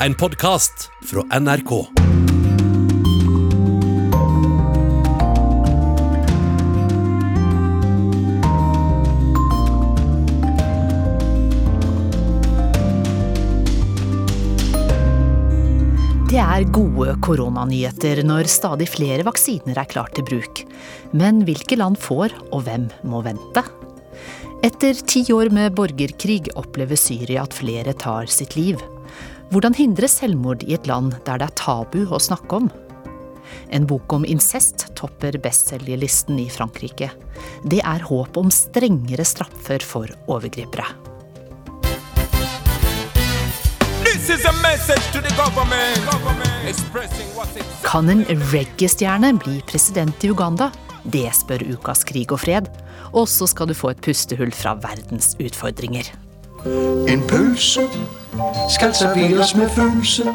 En podkast fra NRK. Det er gode koronanyheter når stadig flere vaksiner er klart til bruk. Men hvilke land får, og hvem må vente? Etter ti år med borgerkrig opplever Syria at flere tar sitt liv. Hvordan hindre selvmord i et land der det er tabu å snakke om? En bok om incest topper bestselgerlisten i Frankrike. Det er håp om strengere straffer for overgripere. Kan en reggae-stjerne bli president i Uganda? Det spør Ukas Krig og fred. Og så skal du få et pustehull fra verdens utfordringer. En pølse skal serveres med følelse.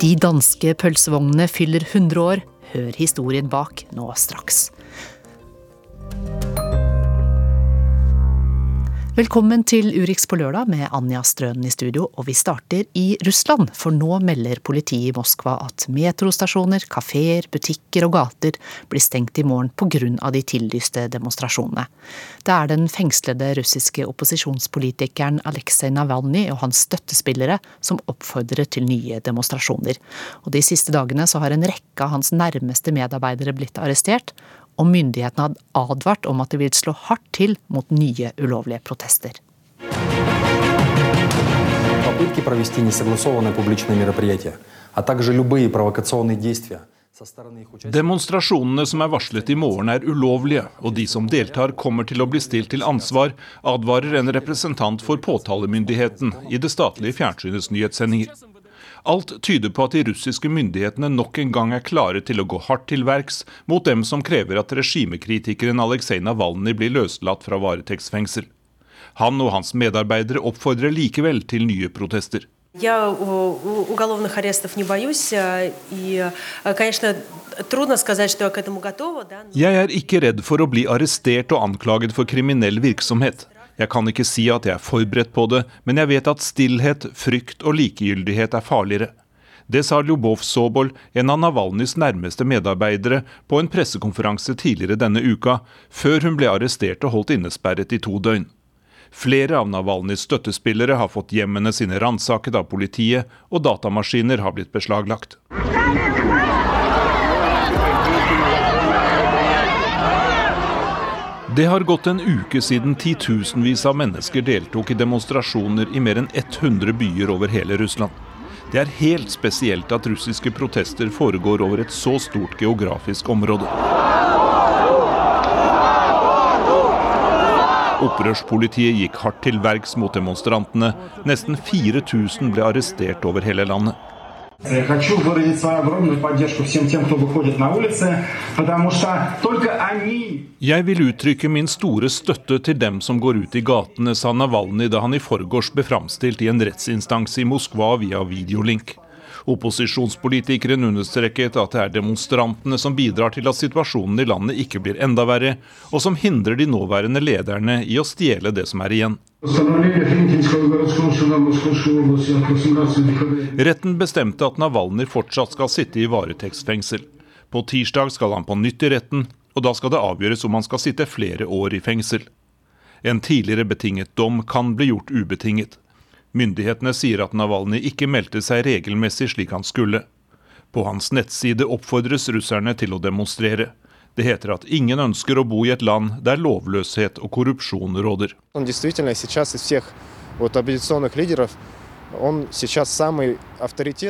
De danske pølsevognene fyller 100 år. Hør historien bak nå straks. Velkommen til Urix på lørdag med Anja Strønen i studio, og vi starter i Russland. For nå melder politiet i Moskva at metrostasjoner, kafeer, butikker og gater blir stengt i morgen pga. de tillyste demonstrasjonene. Det er den fengslede russiske opposisjonspolitikeren Aleksej Navalnyj og hans støttespillere som oppfordrer til nye demonstrasjoner. Og De siste dagene har en rekke av hans nærmeste medarbeidere blitt arrestert, og myndighetene hadde advart om at det ville slå hardt til mot nye ulovlige protester. Demonstrasjonene som er varslet i morgen er ulovlige, og de som deltar kommer til å bli stilt til ansvar, advarer en representant for påtalemyndigheten i det statlige fjernsynets nyhetssendinger. Alt tyder på at de russiske myndighetene nok en gang er klare til å gå hardt til verks mot dem som krever at regimekritikeren Aleksej Navalnyj blir løslatt fra varetektsfengsel. Han og hans medarbeidere oppfordrer likevel til nye protester. Я у- у- уголовных арестов не боюсь, э, и, э, конечно, трудно сказать, что я к этому готова. Да? Jeg er ikke redd for å bli arrestert og anklaget for kriminell virksomhet. Jeg kan ikke si at jeg er forberedt på det, men jeg vet at stillhet, frykt og likegyldighet er farligere. Det sa Ljubov Sobol, en av Navalnyjs nærmeste medarbeidere, på en pressekonferanse tidligere denne uka, før hun ble arrestert og holdt innesperret i to døgn. Flere av Navalnyjs støttespillere har fått hjemmene sine ransaket av politiet, og datamaskiner har blitt beslaglagt. Det har gått en uke siden titusenvis av mennesker deltok i demonstrasjoner i mer enn 100 byer over hele Russland. Det er helt spesielt at russiske protester foregår over et så stort geografisk område. Opprørspolitiet gikk hardt til verks mot demonstrantene. Nesten 4000 ble arrestert over hele landet. Я хочу выразить свою огромную поддержку всем тем, кто выходит на улицы, потому что только они Jeg vil uttrykke min store støtte til dem som går ut i gatene, sa Navalnyj da han i forgårs ble framstilt i en rettsinstans i Moskva via videolink. Opposisjonspolitikeren understreket at det er demonstrantene som bidrar til at situasjonen i landet ikke blir enda verre, og som hindrer de nåværende lederne i å stjele det som er igjen. Retten bestemte at Navalnyj fortsatt skal sitte i varetektsfengsel. På tirsdag skal han på nytt i retten, og da skal det avgjøres om han skal sitte flere år i fengsel. En tidligere betinget dom kan bli gjort ubetinget. Myndighetene sier at Navalnyj ikke meldte seg regelmessig slik han skulle. På hans nettside oppfordres russerne til å demonstrere. Det heter at ingen ønsker å bo i et land der lovløshet og korrupsjon råder.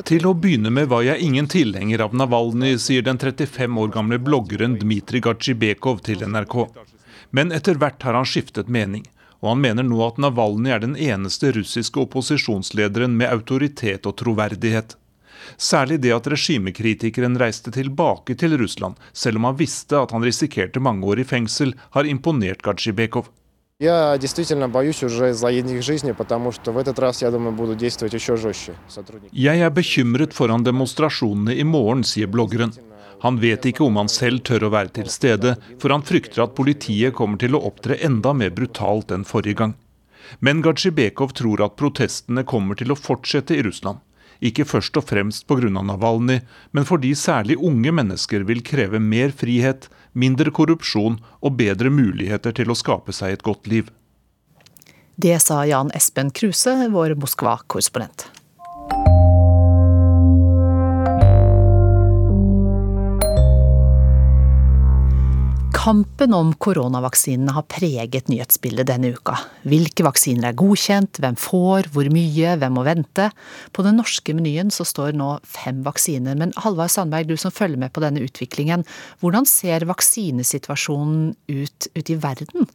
Til å begynne med var jeg ingen tilhenger av Navalny, sier den 35 år gamle bloggeren Dmitrij Gatsjibekov til NRK. Men etter hvert har han skiftet mening, og han mener nå at Navalny er den eneste russiske opposisjonslederen med autoritet og troverdighet. Særlig det at regimekritikeren reiste tilbake til Russland, selv om han visste at han risikerte mange år i fengsel, har imponert Gadsjibekov. Jeg er bekymret foran demonstrasjonene i morgen, sier bloggeren. Han vet ikke om han selv tør å være til stede, for han frykter at politiet kommer til å opptre enda mer brutalt enn forrige gang. Men Gadsjibekov tror at protestene kommer til å fortsette i Russland. Ikke først og fremst pga. Navalny, men fordi særlig unge mennesker vil kreve mer frihet, mindre korrupsjon og bedre muligheter til å skape seg et godt liv. Det sa Jan Espen Kruse, vår Moskva-korrespondent. Kampen om koronavaksinene har preget nyhetsbildet denne uka. Hvilke vaksiner er godkjent, hvem får, hvor mye, hvem må vente. På den norske menyen så står nå fem vaksiner, men Halvard Sandberg, du som følger med på denne utviklingen, hvordan ser vaksinesituasjonen ut ute i verden?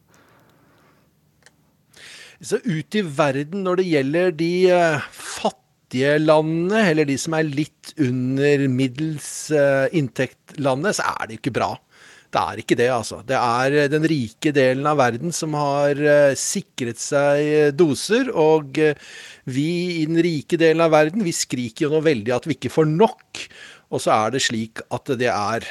Så ut i verden når det gjelder de eh, fattige landene, eller de som er litt under middels uh, inntektlandet, så er det ikke bra. Det er ikke det, altså. Det er eh, den rike delen av verden som har uh, sikret seg eh, doser. Og vi i den rike delen av verden, vi skriker jo nå veldig at vi ikke får nok. Og så er det slik at det er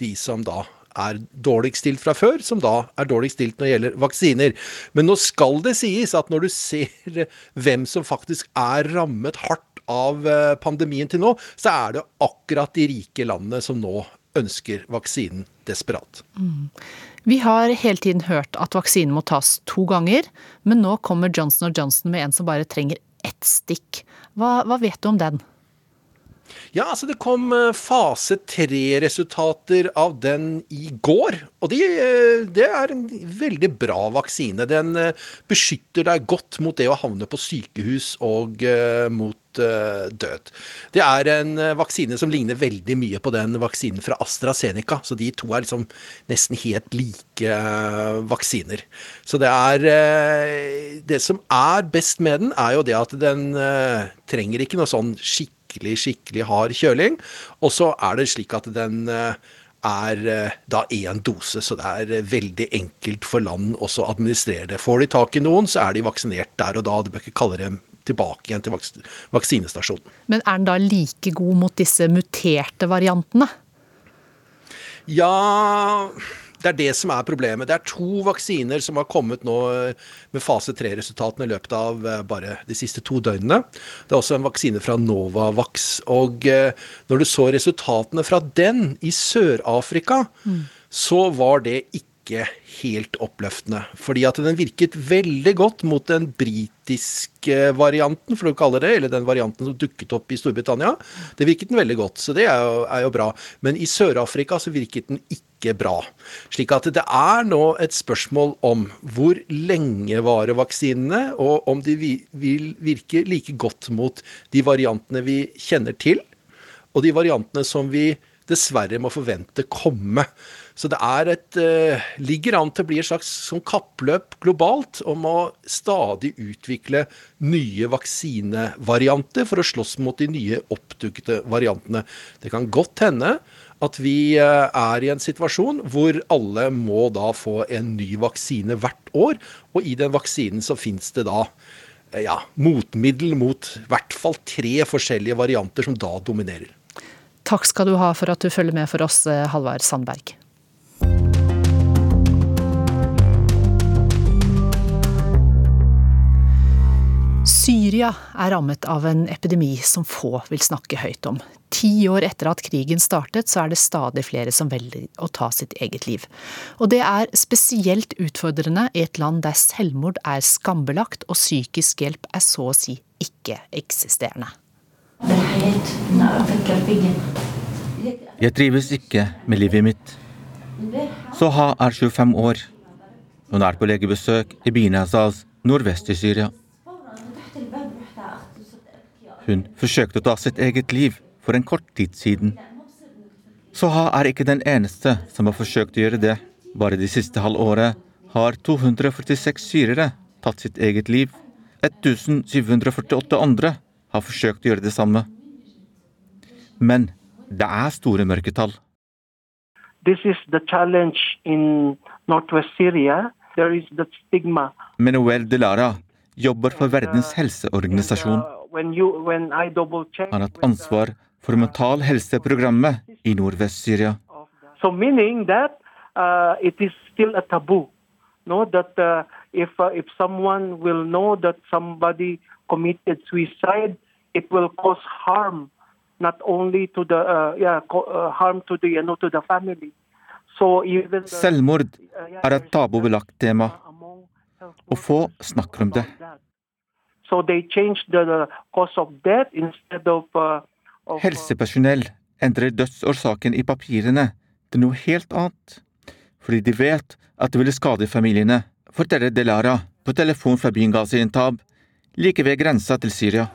de som da er dårligst stilt fra før, som da er dårligst stilt når det gjelder vaksiner. Men nå skal det sies at når du ser hvem som faktisk er rammet hardt av pandemien til nå, så er det akkurat de rike landene som nå ønsker vaksinen desperat. Mm. Vi har hele tiden hørt at vaksinen må tas to ganger, men nå kommer Johnson Johnson med en som bare trenger ett stikk. Hva, hva vet du om den? Ja, altså det kom eh, fase tre-resultater av den i går. Og de, eh, det er en veldig bra vaksine. Den eh, beskytter deg godt mot det å havne på sykehus og mot død. Det er en vaksine som ligner veldig mye på den vaksinen fra AstraZeneca. Så de to er liksom nesten helt like vaksiner. Så det er Det som er best med den, er jo det at den trenger ikke noe sånn skikkelig skikkelig, skikkelig hard kjøling. Og så er det slik at den eh, er eh, da én dose, så det er eh, veldig enkelt for land også å administrere det. Får de tak i noen, så er de vaksinert der og da. Du bør ikke kalle dem tilbake igjen til vaksinestasjonen. Men er den da like god mot disse muterte variantene? Ja det er det som er problemet. Det er to vaksiner som har kommet nå eh, med fase 3-resultatene i løpet av eh, bare de siste to døgnene. Det er også en vaksine fra Novavax. Og eh, når du så resultatene fra den i Sør-Afrika, mm. så var det ikke helt oppløftende. Fordi at den virket veldig godt mot den britiske varianten, for å kalle det, eller den varianten som dukket opp i Storbritannia. Det virket den veldig godt, så det er jo, er jo bra. Men i Sør-Afrika så virket den ikke ikke bra. Slik at det er nå et spørsmål om hvor lenge varer vaksinene, og om de vil virke like godt mot de variantene vi kjenner til, og de variantene som vi dessverre må forvente komme. Så det et, eh, ligger an til å bli et slags sånn kappløp globalt om å stadig utvikle nye vaksinevarianter for å slåss mot de nye oppdukte variantene. Det kan godt hende at vi eh, er i en situasjon hvor alle må da få en ny vaksine hvert år. Og i den vaksinen så fins det da eh, ja, motmiddel mot i hvert fall tre forskjellige varianter som da dominerer. Takk skal du ha for at du følger med for oss, eh, Halvard Sandberg. Syria er rammet av en epidemi som få vil snakke høyt om. Ti år etter at krigen startet, så er det stadig flere som velger å ta sitt eget liv. Og det er spesielt utfordrende i et land der selvmord er skambelagt og psykisk hjelp er så å si ikke-eksisterende. Jeg trives ikke med livet mitt. Soha er 25 år. Hun er på legebesøk i Binazaz, nordvest i Syria. Hun forsøkte å ta sitt eget liv for en kort tid siden. Soha er ikke den eneste som har forsøkt å gjøre det. Bare de siste halvåret har 246 syrere tatt sitt eget liv. 1748 andre har forsøkt å gjøre det samme. Men det er store mørketall. Manuel Delara jobber for Verdens helseorganisasjon. Har hatt ansvar for mental helseprogrammet i Nordvest-Syria. So meaning that uh, it is still a taboo, no? That uh, if uh, if someone will know that somebody committed suicide, it will cause harm, not only to the uh, yeah uh, harm to the you know to the family. So even Selvmord er et tabubelagt tema, og få snakker om det. So they changed the, cause of death instead of uh, of Helsepersonell endrer dødsårsaken i papirene til noe helt annet, fordi de vet at det ville skade familiene, forteller Delara på telefon fra byen Gaziantab, like ved grensa til Syria.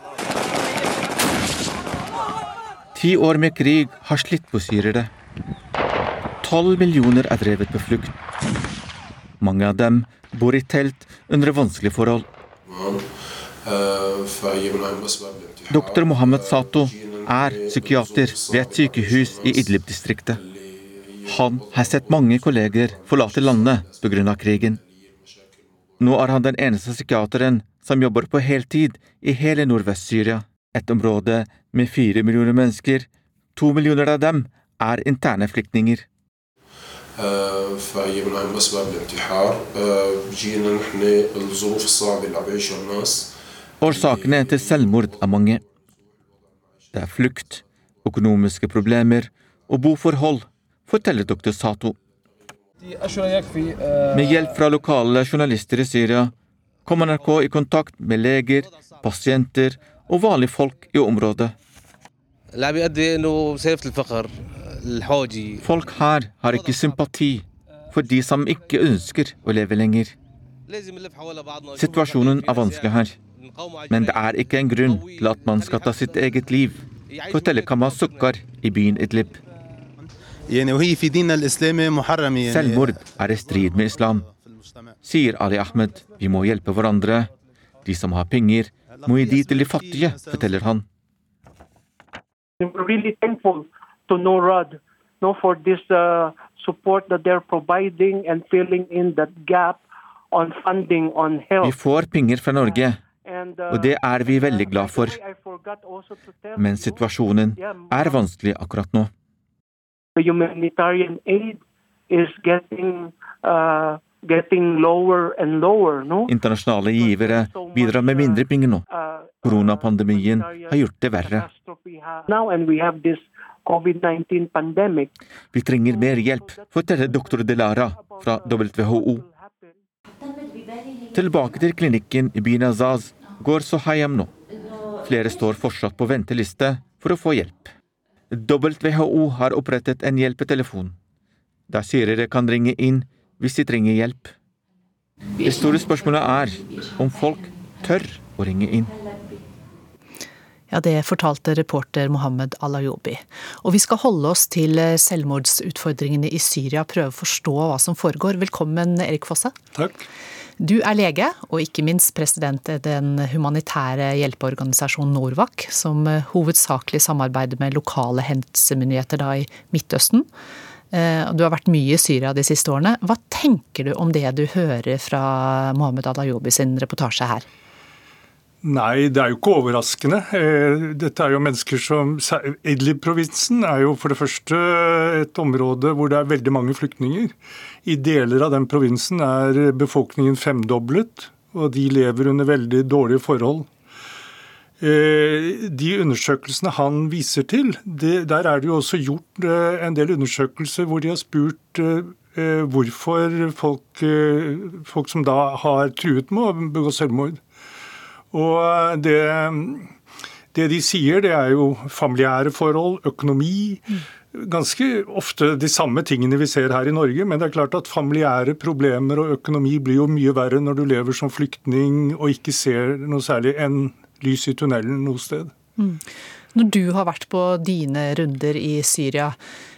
Ti år med krig har slitt på syrere. Tolv millioner er drevet på flukt. Mange av dem bor i telt under vanskelige forhold. Dr. Mohammed Sato er psykiater ved et sykehus i Idlib-distriktet. Han har sett mange kolleger forlate landet pga. krigen. Nå er han den eneste psykiateren som jobber på heltid i hele Nordvest-Syria, et område med fire millioner mennesker. To millioner av dem er interne flyktninger. فهي من أهم أسباب الانتحار جينا نحن الظروف الصعبة اللي عم يعيشها الناس Årsakene til selvmord er mange. Det er flukt, økonomiske problemer og boforhold, forteller doktor Sato. Med hjelp fra lokale journalister i Syria kom NRK i kontakt med leger, pasienter og vanlige folk i området. Folk her har ikke sympati for de som ikke ønsker å leve lenger. Situasjonen er vanskelig her. Men det er ikke en grunn til at man skal ta sitt eget liv, forteller Kamal Sukkar i byen Idlib. Selvmord er i strid med islam, sier Ali Ahmed. Vi må hjelpe hverandre. De som har penger, må gi de til de fattige, forteller han. Vi får penger fra Norge, og det er vi veldig glad for. Men situasjonen er vanskelig akkurat nå. the humanitarian aid is getting uh, getting lower and lower. No, Internasjonale givere bidrar med mindre penger nå. Koronapandemien har gjort det verre. now and we have this COVID-19 pandemic. Vi trenger mer hjelp, forteller doktor Delara fra WHO. Tilbake til klinikken i byen Azaz går Sohayam nå. Flere står fortsatt på venteliste for å få hjelp. WHO har opprettet en hjelpetelefon, der syrere kan ringe inn hvis de trenger hjelp. Det store spørsmålet er om folk tør å ringe inn. Ja, Det fortalte reporter Mohammed Alayobi. Og vi skal holde oss til selvmordsutfordringene i Syria, prøve å forstå hva som foregår. Velkommen, Erik Fosse. Takk. Du er lege, og ikke minst president i den humanitære hjelpeorganisasjonen Norvak, som hovedsakelig samarbeider med lokale helsemyndigheter da i Midtøsten. Eh, Du har vært mye i Syria de siste årene. Hva tenker du om det du hører fra Mohammed Adayobi sin reportasje her? Nei, det er jo ikke overraskende. Eh, Dette er jo mennesker som Idlib-provinsen er jo for det første et område hvor det er veldig mange flyktninger. I deler av den provinsen er befolkningen femdoblet, og de lever under veldig dårlige forhold. Eh, De undersøkelsene han viser til, der er det jo også gjort eh, en del undersøkelser hvor de har spurt hvorfor folk, folk som da har truet med å begå selvmord. Og det, det de sier, det er jo familiære forhold, økonomi. Ganske ofte de samme tingene vi ser her i Norge, men det er klart at familiære problemer og økonomi blir jo mye verre når du lever som flyktning og ikke ser noe særlig enn lys i tunnelen noe sted. Mm. Når du har vært på dine runder i Syria,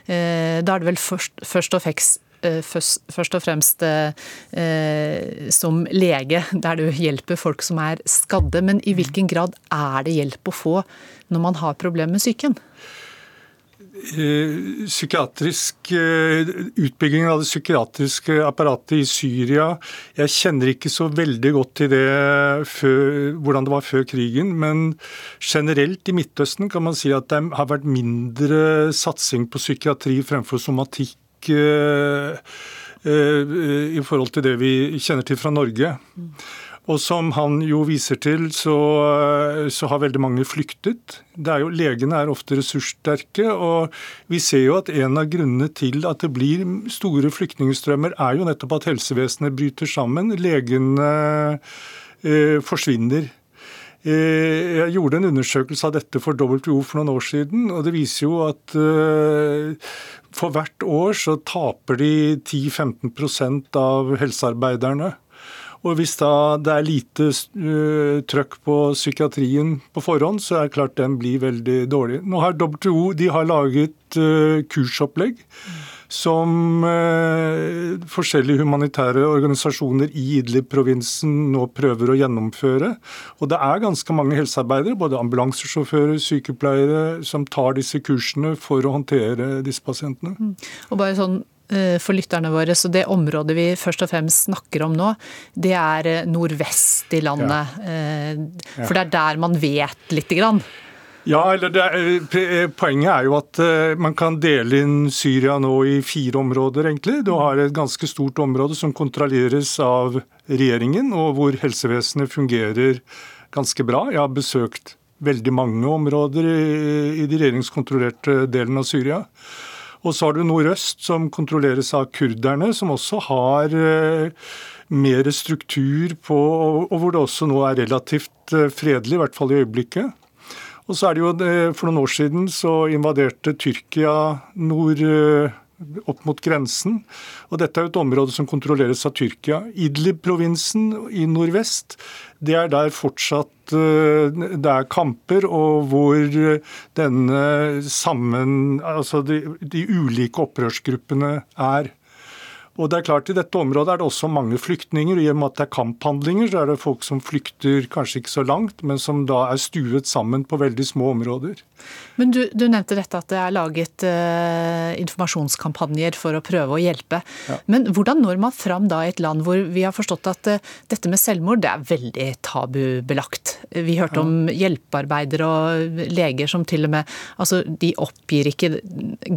eh, da er det vel først, først og fremst eh, først, først og fremst eh, som lege, der du hjelper folk som er skadde. Men i hvilken grad er det hjelp å få når man har problemer med psyken? Eh, psykiatrisk eh, Utbyggingen av det psykiatriske apparatet i Syria Jeg kjenner ikke så veldig godt til det før, hvordan det var før krigen, men generelt i Midtøsten kan man si at det har vært mindre satsing på psykiatri fremfor somatikk. Eh, eh, i forhold til det vi kjenner til fra Norge. Og som han jo viser til, så, så, har veldig mange flyktet. Er jo, legene er ofte ressurssterke, og vi ser jo at en av grunnene til at det blir store flyktningstrømmer, er jo nettopp at helsevesenet bryter sammen. Legene eh, forsvinner. Eh, jeg gjorde en undersøkelse av dette for WHO for noen år siden, og det viser jo at eh, for hvert år så taper de 10-15% av helsearbeiderne. Og hvis da det er lite uh, trøkk på psykiatrien på forhånd, så er det klart den blir veldig dårlig. Nå har WHO de har laget kursopplegg som eh, forskjellige humanitære organisasjoner i Idlib-provinsen nå prøver å gjennomføre. Og det er ganske mange helsearbeidere, både ambulansesjåfører, sykepleiere, som tar disse kursene for å håndtere disse pasientene. Mm. Og bare sånn Eh, for lytterne våre. Så det området vi først og fremst snakker om nå, det er eh, nordvest i landet. Ja. Eh, for det er der man vet lite grann. Ja, eller er, Poenget er jo at man kan dele inn Syria nå i fire områder, egentlig. Du har et ganske stort område som kontrolleres av regjeringen, og hvor helsevesenet fungerer ganske bra. Jeg har besøkt veldig mange områder i, de regjeringskontrollerte delene av Syria. Og så har du nordøst, som kontrolleres av kurderne, som også har eh, mer struktur på, og hvor det også nå er relativt eh, fredelig, i hvert fall i øyeblikket. Og så er det jo, eh, For noen år siden så invaderte Tyrkia nord opp mot grensen. Og dette er et område som kontrolleres av Tyrkia. Idlib-provinsen i nordvest, det er der fortsatt eh, det er kamper, og hvor denne sammen Altså de, de ulike opprørsgruppene er. Og det er klart I dette området er det også mange flyktninger. I og med at det er kamphandlinger, så er det folk som flykter kanskje ikke så langt, men som da er stuet sammen på veldig små områder. Men du, du nevnte dette at det er laget uh, informasjonskampanjer for å prøve å hjelpe. Ja. Men hvordan når man fram da i et land hvor vi har forstått at uh, dette med selvmord det er veldig tabubelagt? Vi hørte ja. om hjelpearbeidere og leger som til og med altså De oppgir ikke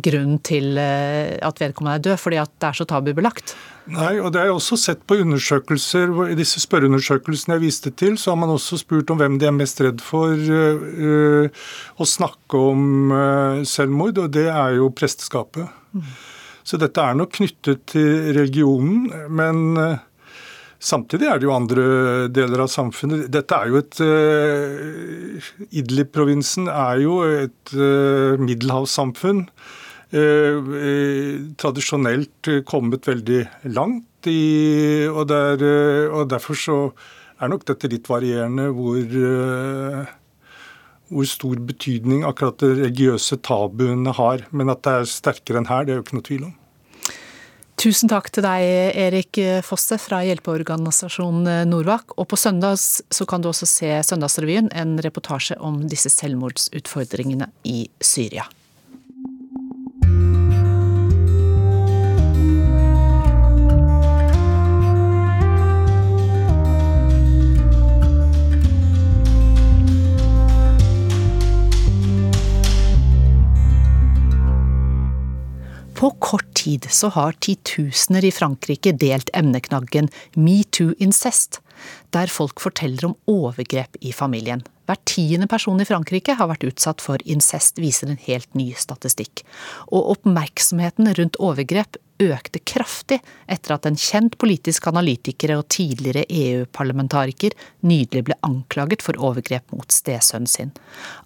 grunn til uh, at vedkommende er død, fordi at det er så tabubelagt kartlagt? Nei, og det er også sett på undersøkelser. I disse spørreundersøkelsene jeg viste til, så har man også spurt om hvem de er mest redd for uh, å snakke om uh, selvmord, og det er jo presteskapet. Mm. Så dette er nok knyttet til religionen, men uh, Samtidig er det jo andre deler av samfunnet. Dette er jo et uh, Idlib-provinsen er jo et uh, middelhavssamfunn. Eh, eh, tradisjonelt kommet veldig langt. I, og, der, eh, og, derfor så er nok dette litt varierende hvor, hvor stor betydning akkurat de religiøse tabuene har. Men at det er sterkere enn her, det er jo ikke noe tvil om. Tusen takk til deg, Erik Fosse fra hjelpeorganisasjonen Norvak. Og på søndags så kan du også se Søndagsrevyen, en reportasje om disse selvmordsutfordringene i Syria. På kort tid så har titusener i Frankrike delt emneknaggen Metoo incest, der folk forteller om overgrep i familien. Hver tiende person i Frankrike har vært utsatt for incest, viser en helt ny statistikk. Og oppmerksomheten rundt overgrep økte kraftig etter at en kjent politisk analytiker og tidligere EU-parlamentariker nydelig ble anklaget for overgrep mot stesønnen sin.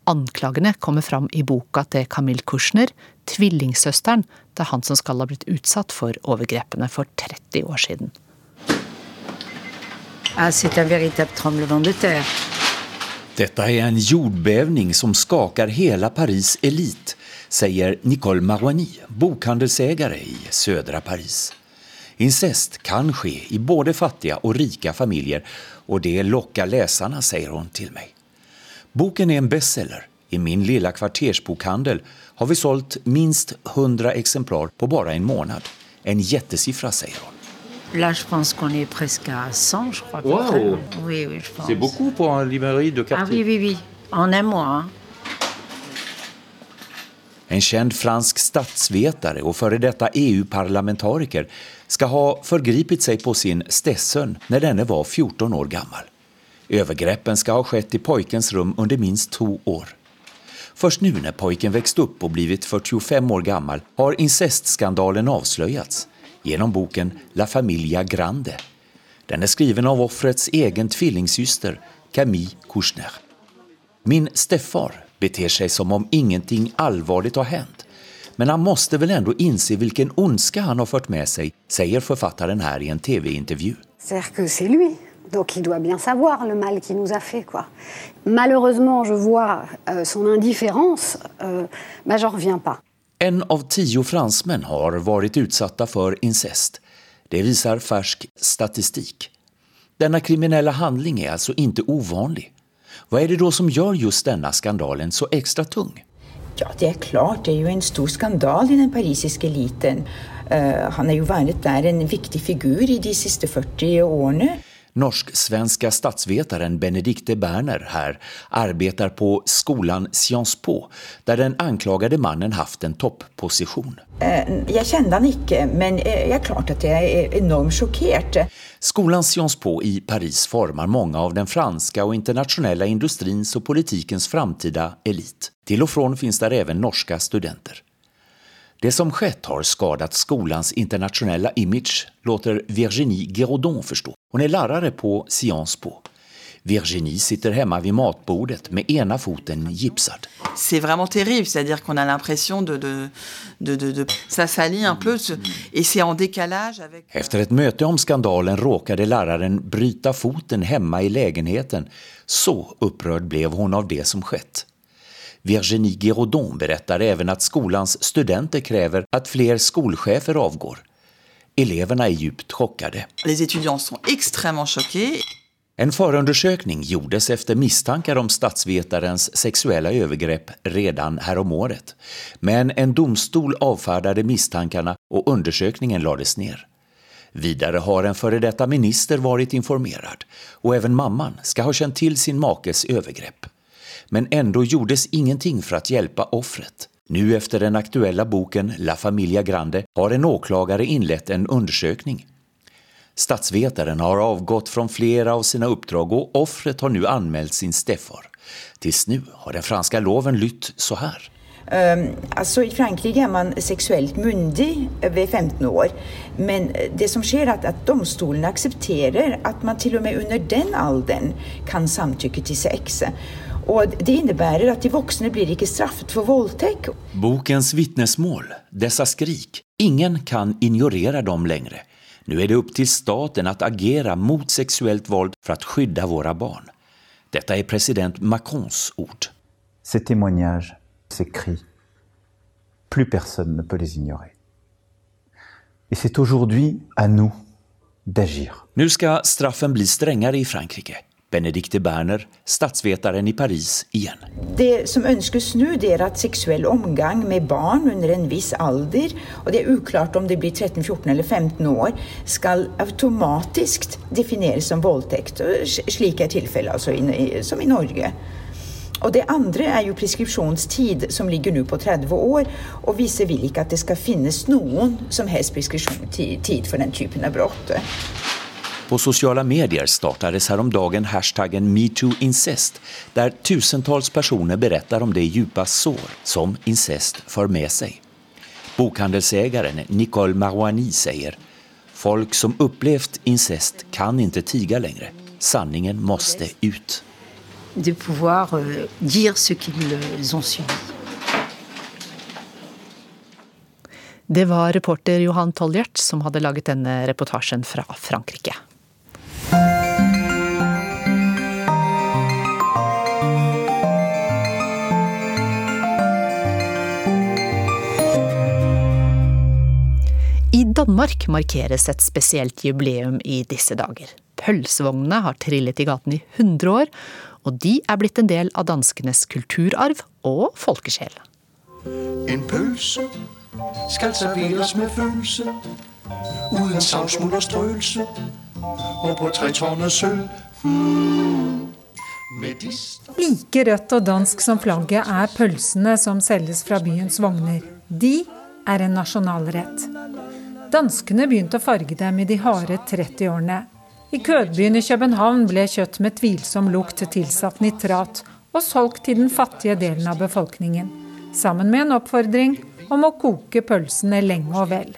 Anklagene kommer fram i boka til Camille Kushner, tvillingsøsteren til han som skal ha blitt utsatt for overgrepene for 30 år siden. Ah, Dette er en jordbävning som skakar hele Paris elit, sier Nicole Marouani, bokhandelsägare i södra Paris. Incest kan ske i både fattige og rika familjer og det lockar läsarna, sier hun til meg. Boken er en bestseller. I min lilla kvartersbokhandel har vi sålt minst 100 exemplar på bara en månad. En jättesiffra, säger hon. Là, je pense qu'on est presque à 100, je crois. Wow! Oui, oui, je pense. C'est beaucoup pour un librairie de quartier. Ah oui, oui, oui. En un mois. Hein. En känd fransk statsvetare och före detta EU-parlamentariker ska ha förgripit sig på sin stesson när denne var 14 år gammal. Övergreppen ska ha skett i pojkens rum under minst två år. Först nu när pojken växt upp och blivit 45 år gammal har incestskandalen avslöjats genom boken La Familia Grande. Den er skriven av offrets egen tvillingsyster Camille Kouchner. Min stefar beter seg som om ingenting alvorlig har hendt. Men han måtte vel likevel inse hvilken ondske han har ført med seg, sier forfatteren her i en tv-intervju. Donc il doit bien savoir le mal qu'il nous a fait. Quoi. Malheureusement, je vois euh, son indifférence, euh, bah, j'en reviens pas. En av tio fransmän har varit utsatta för incest. Det visar färsk statistik. Denna kriminella handling är alltså inte ovanlig. Vad är det då som gör just denna skandalen så extra tung? Ja, det er klart. Det er ju en stor skandal i den parisiske eliten. Uh, han har ju varit där en viktig figur i de siste 40 årene. Norsk-svenska statsvetaren Benedikte Berner her arbetar på skolan Sciences Po der den anklagede mannen haft en topposition. Uh, jeg kjente han ikke, men uh, jeg er klart at jeg er enormt sjokkert. Skolan Sciences Po i Paris former mange av den franske og internationella industrins og politikens framtida elit. Til og fra finnes der også norske studenter. Det som skett har skadat skolans internationella image, låter Virginie Giraudon förstå. Hon är lärare på Sciences Po. Virginie sitter hemma vid matbordet med ena foten gipsad. C'est vraiment terrible, c'est-à-dire qu'on a l'impression de, de, de, de, de... Ça salit un peu et c'est en décalage avec... Efter ett möte om skandalen råkade läraren bryta foten hemma i lägenheten. Så upprörd blev hon av det som skett. Virginie Giraudon berättar även att skolans studenter kräver att fler skolchefer avgår. Eleverna är djupt chockade. Les étudiants sont extrêmement choqués. En förundersökning gjordes efter misstankar om statsvetarens sexuella övergrepp redan häromåret. Men en domstol avfärdade misstankarna och undersökningen lades ner. Vidare har en före detta minister varit informerad och även mamman ska ha känt till sin makes övergrepp. Men ändå gjordes ingenting för att hjälpa offret. Nu efter den aktuella boken La Familia Grande har en åklagare inlett en undersökning. Statsvetaren har avgått från flera av sina uppdrag och offret har nu anmält sin steffar. Tills nu har den franska loven lytt så här. Um, altså I Frankrike er man seksuelt myndig ved 15 år. Men det som skjer, er at domstolene aksepterer at man til og med under den alderen kan samtykke til sex. Og Det innebærer at de voksne blir ikke straffet for voldtekt. Bokens vittnesmål, dessa skrik, ingen kan ignorere dem lenger. Nå er det opp til staten å agere mot sexuellt våld for å skydde våre barn. Detta er president Macrons ord. Ces témoignages, ces cris, plus personne ne peut les ignorer. Et c'est aujourd'hui à nous d'agir. Nu ska straffen bli strängare i Frankrike. Benedikte Berner, statsvetaren i Paris igjen. Det som ønskes nå, det er at seksuell omgang med barn under en viss alder, og det er uklart om det blir 13, 14 eller 15 år, skal automatisk defineres som voldtekt. Slik er tilfellet altså som i Norge. Og Det andre er jo preskripsjonstid, som ligger nå på 30 år, og viser vil ikke at det skal finnes noen som helst preskripsjonstid for den typen av brott. På sociala medier startades häromdagen hashtaggen MeTooIncest där tusentals personer berättar om det djupa sår som incest för med sig. Bokhandelsägaren Nicole Marouani säger Folk som upplevt incest kan inte tiga längre. Sanningen måste ut. De pouvoir euh, dire ce qu'ils ont subi. Det var reporter Johan Tolljert som hadde laget denne reportasjen fra Frankrike. Danmark markeres et spesielt jubileum i disse dager. Pølsevognene har trillet i gaten i 100 år, og de er blitt en del av danskenes kulturarv og folkesjel. En pølse skal serveres med følelse, uten savsmuld og strøelse, og på tretårnet sølv. Mm. Like rødt og dansk som flagget er pølsene som selges fra byens vogner. De er en nasjonalrett. Danskene begynte å farge dem i de harde 30-årene. I kødbyen i København ble kjøtt med tvilsom lukt tilsatt nitrat og solgt til den fattige delen av befolkningen, sammen med en oppfordring om å koke pølsene lenge og vel.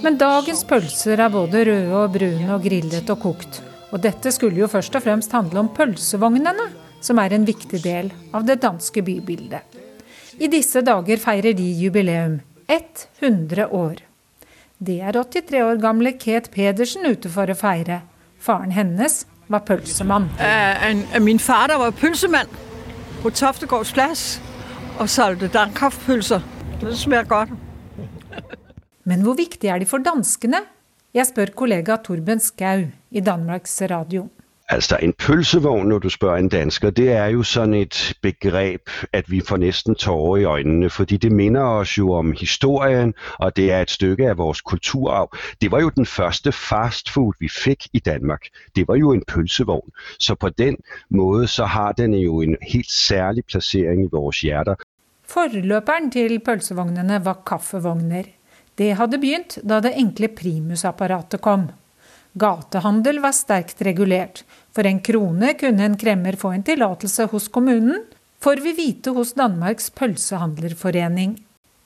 Men dagens pølser er både røde og brune og grillet og kokt. Og dette skulle jo først og fremst handle om pølsevognene, som er en viktig del av det danske bybildet. I disse dager feirer de jubileum. 100 år. Det er 83 år gamle Ket Pedersen ute for å feire. Faren hennes var pølsemann. Uh, min far var pølsemann på Toftegårds plass og solgte dampkraftpølser. Det smaker godt. Men hvor viktig er de for danskene? Jeg spør kollega Torben Skau i Danmarks Radio. Altså, en pølsevogn, når du spør en dansker, det er jo sådan et begrep, at vi får næsten tårer i øjnene, fordi det minder os jo om historien, og det er et stykke af vores kulturarv. Det var jo den første fastfood, vi fik i Danmark. Det var jo en pølsevogn. Så på den måde, så har den jo en helt særlig placering i vores hjerter. Forløperen til pølsevognene var kaffevogner. Det hadde begynt da det enkle primusapparatet kom. Gatehandel var sterkt regulert. For en krone kunne en kremmer få en tillatelse hos kommunen, får vi vite hos Danmarks pølsehandlerforening.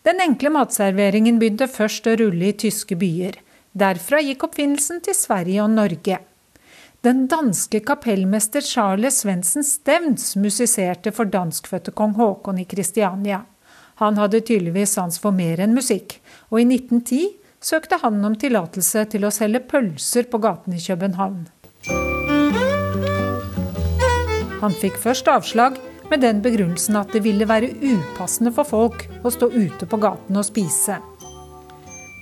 Den enkle matserveringen begynte først å rulle i tyske byer. Derfra gikk oppfinnelsen til Sverige og Norge. Den danske kapellmester Charles Svendsen Stevns musiserte for danskfødte kong Haakon i Kristiania. Han hadde tydeligvis sans for mer enn musikk, og i 1910 søkte han om tillatelse til å selge pølser på gaten i København. Han fikk først avslag med den begrunnelsen at det ville være upassende for folk å stå ute på gaten og spise.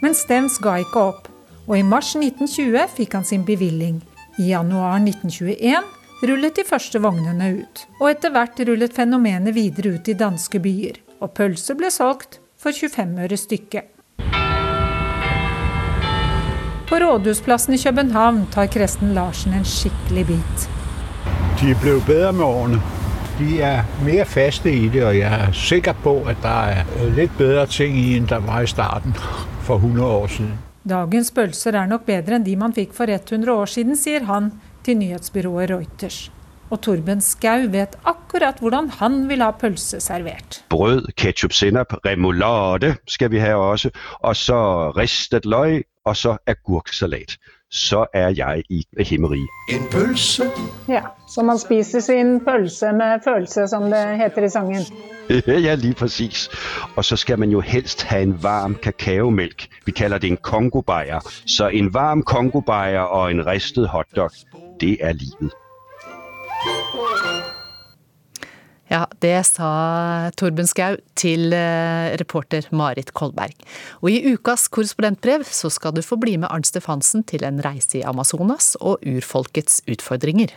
Men Stens ga ikke opp, og i mars 1920 fikk han sin bevilling. I januar 1921 rullet de første vognene ut, og etter hvert rullet fenomenet videre ut i danske byer, og pølser ble solgt for 25 øre stykket. På Rådhusplassen i København tar Kresten Larsen en skikkelig bit. De er blevet bedre med årene. De er mer faste i det, og jeg er sikker på at det er litt bedre ting i enn der var i starten for 100 år siden. Dagens pølser er nok bedre enn de man fikk for 100 år siden, sier han til nyhetsbyrået Reuters. Og Torben Skau vet akkurat hvordan han vil ha pølse servert. Brød, ketchup, sennep, remoulade skal vi ha også, og så ristet løg, og så agurksalat. Så er jeg i himmeri. En pølse Ja, Så man spiser sin pølse med følelse, som det heter i sangen. Ja, lige præcis. Og så skal man jo helst ha en varm kakaomælk. Vi kalder det en kongobajer. Så en varm kongobajer og en ristet hotdog, det er livet. Ja, det sa Torben Skau til eh, reporter Marit Kolberg. Og i ukas korrespondentbrev så skal du få bli med Arnt Stefansen til en reise i Amazonas og urfolkets utfordringer.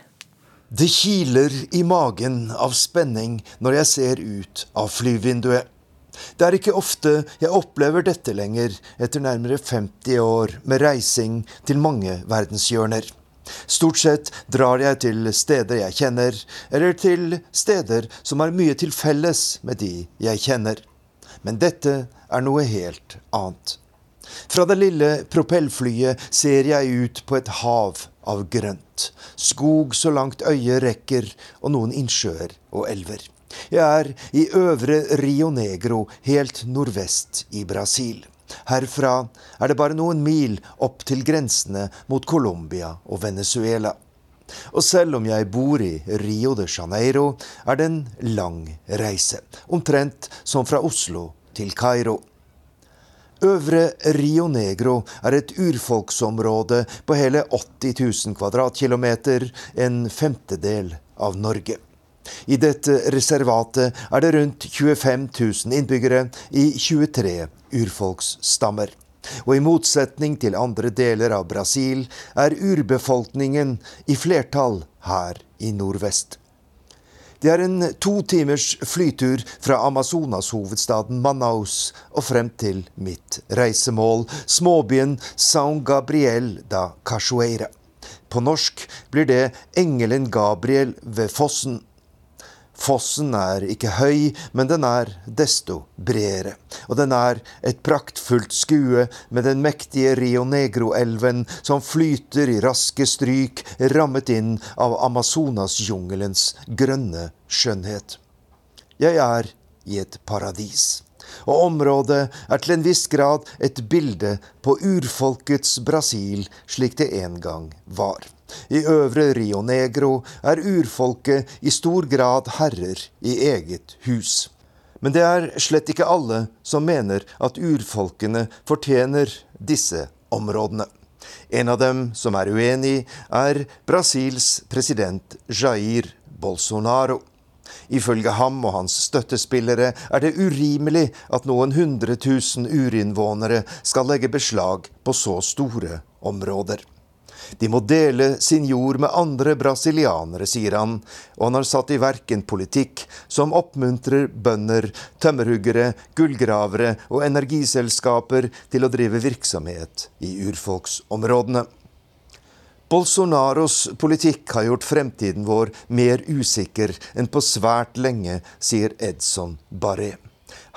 Det kiler i magen av spenning når jeg ser ut av flyvinduet. Det er ikke ofte jeg opplever dette lenger, etter nærmere 50 år med reising til mange verdenshjørner. Stort sett drar jeg til steder jeg kjenner, eller til steder som har mye til felles med de jeg kjenner. Men dette er noe helt annet. Fra det lille propellflyet ser jeg ut på et hav av grønt. Skog så langt øyet rekker, og noen innsjøer og elver. Jeg er i øvre Rio Negro, helt nordvest i Brasil. Herfra er det bare noen mil opp til grensene mot Colombia og Venezuela. Og selv om jeg bor i Rio de Janeiro, er det en lang reise. Omtrent som fra Oslo til Kairo. Øvre Rio Negro er et urfolksområde på hele 80 000 kvadratkilometer, en femtedel av Norge. I dette reservatet er det rundt 25 000 innbyggere i 23 urfolksstammer. Og i motsetning til andre deler av Brasil er urbefolkningen i flertall her i nordvest. Det er en to timers flytur fra Amazonas-hovedstaden Manaus og frem til mitt reisemål, småbyen San Gabriel da Cachoeira. På norsk blir det Engelen Gabriel ved fossen. Fossen er ikke høy, men den er desto bredere. Og den er et praktfullt skue med den mektige Rio Negro-elven som flyter i raske stryk, rammet inn av Amazonasjungelens grønne skjønnhet. Jeg er i et paradis og området er til en viss grad et bilde på urfolkets Brasil slik det en gang var. I øvre Rio Negro er urfolket i stor grad herrer i eget hus. Men det er slett ikke alle som mener at urfolkene fortjener disse områdene. En av dem som er uenig, er Brasils president Jair Bolsonaro. Ifølge ham og hans støttespillere er det urimelig at noen hundre tusen urinnvånere skal legge beslag på så store områder. De må dele sin jord med andre brasilianere, sier han, og han har satt i verk en politikk som oppmuntrer bønder, tømmerhuggere, gullgravere og energiselskaper til å drive virksomhet i urfolksområdene. Bolsonaros politikk har gjort fremtiden vår mer usikker enn på svært lenge, sier Edson Barré.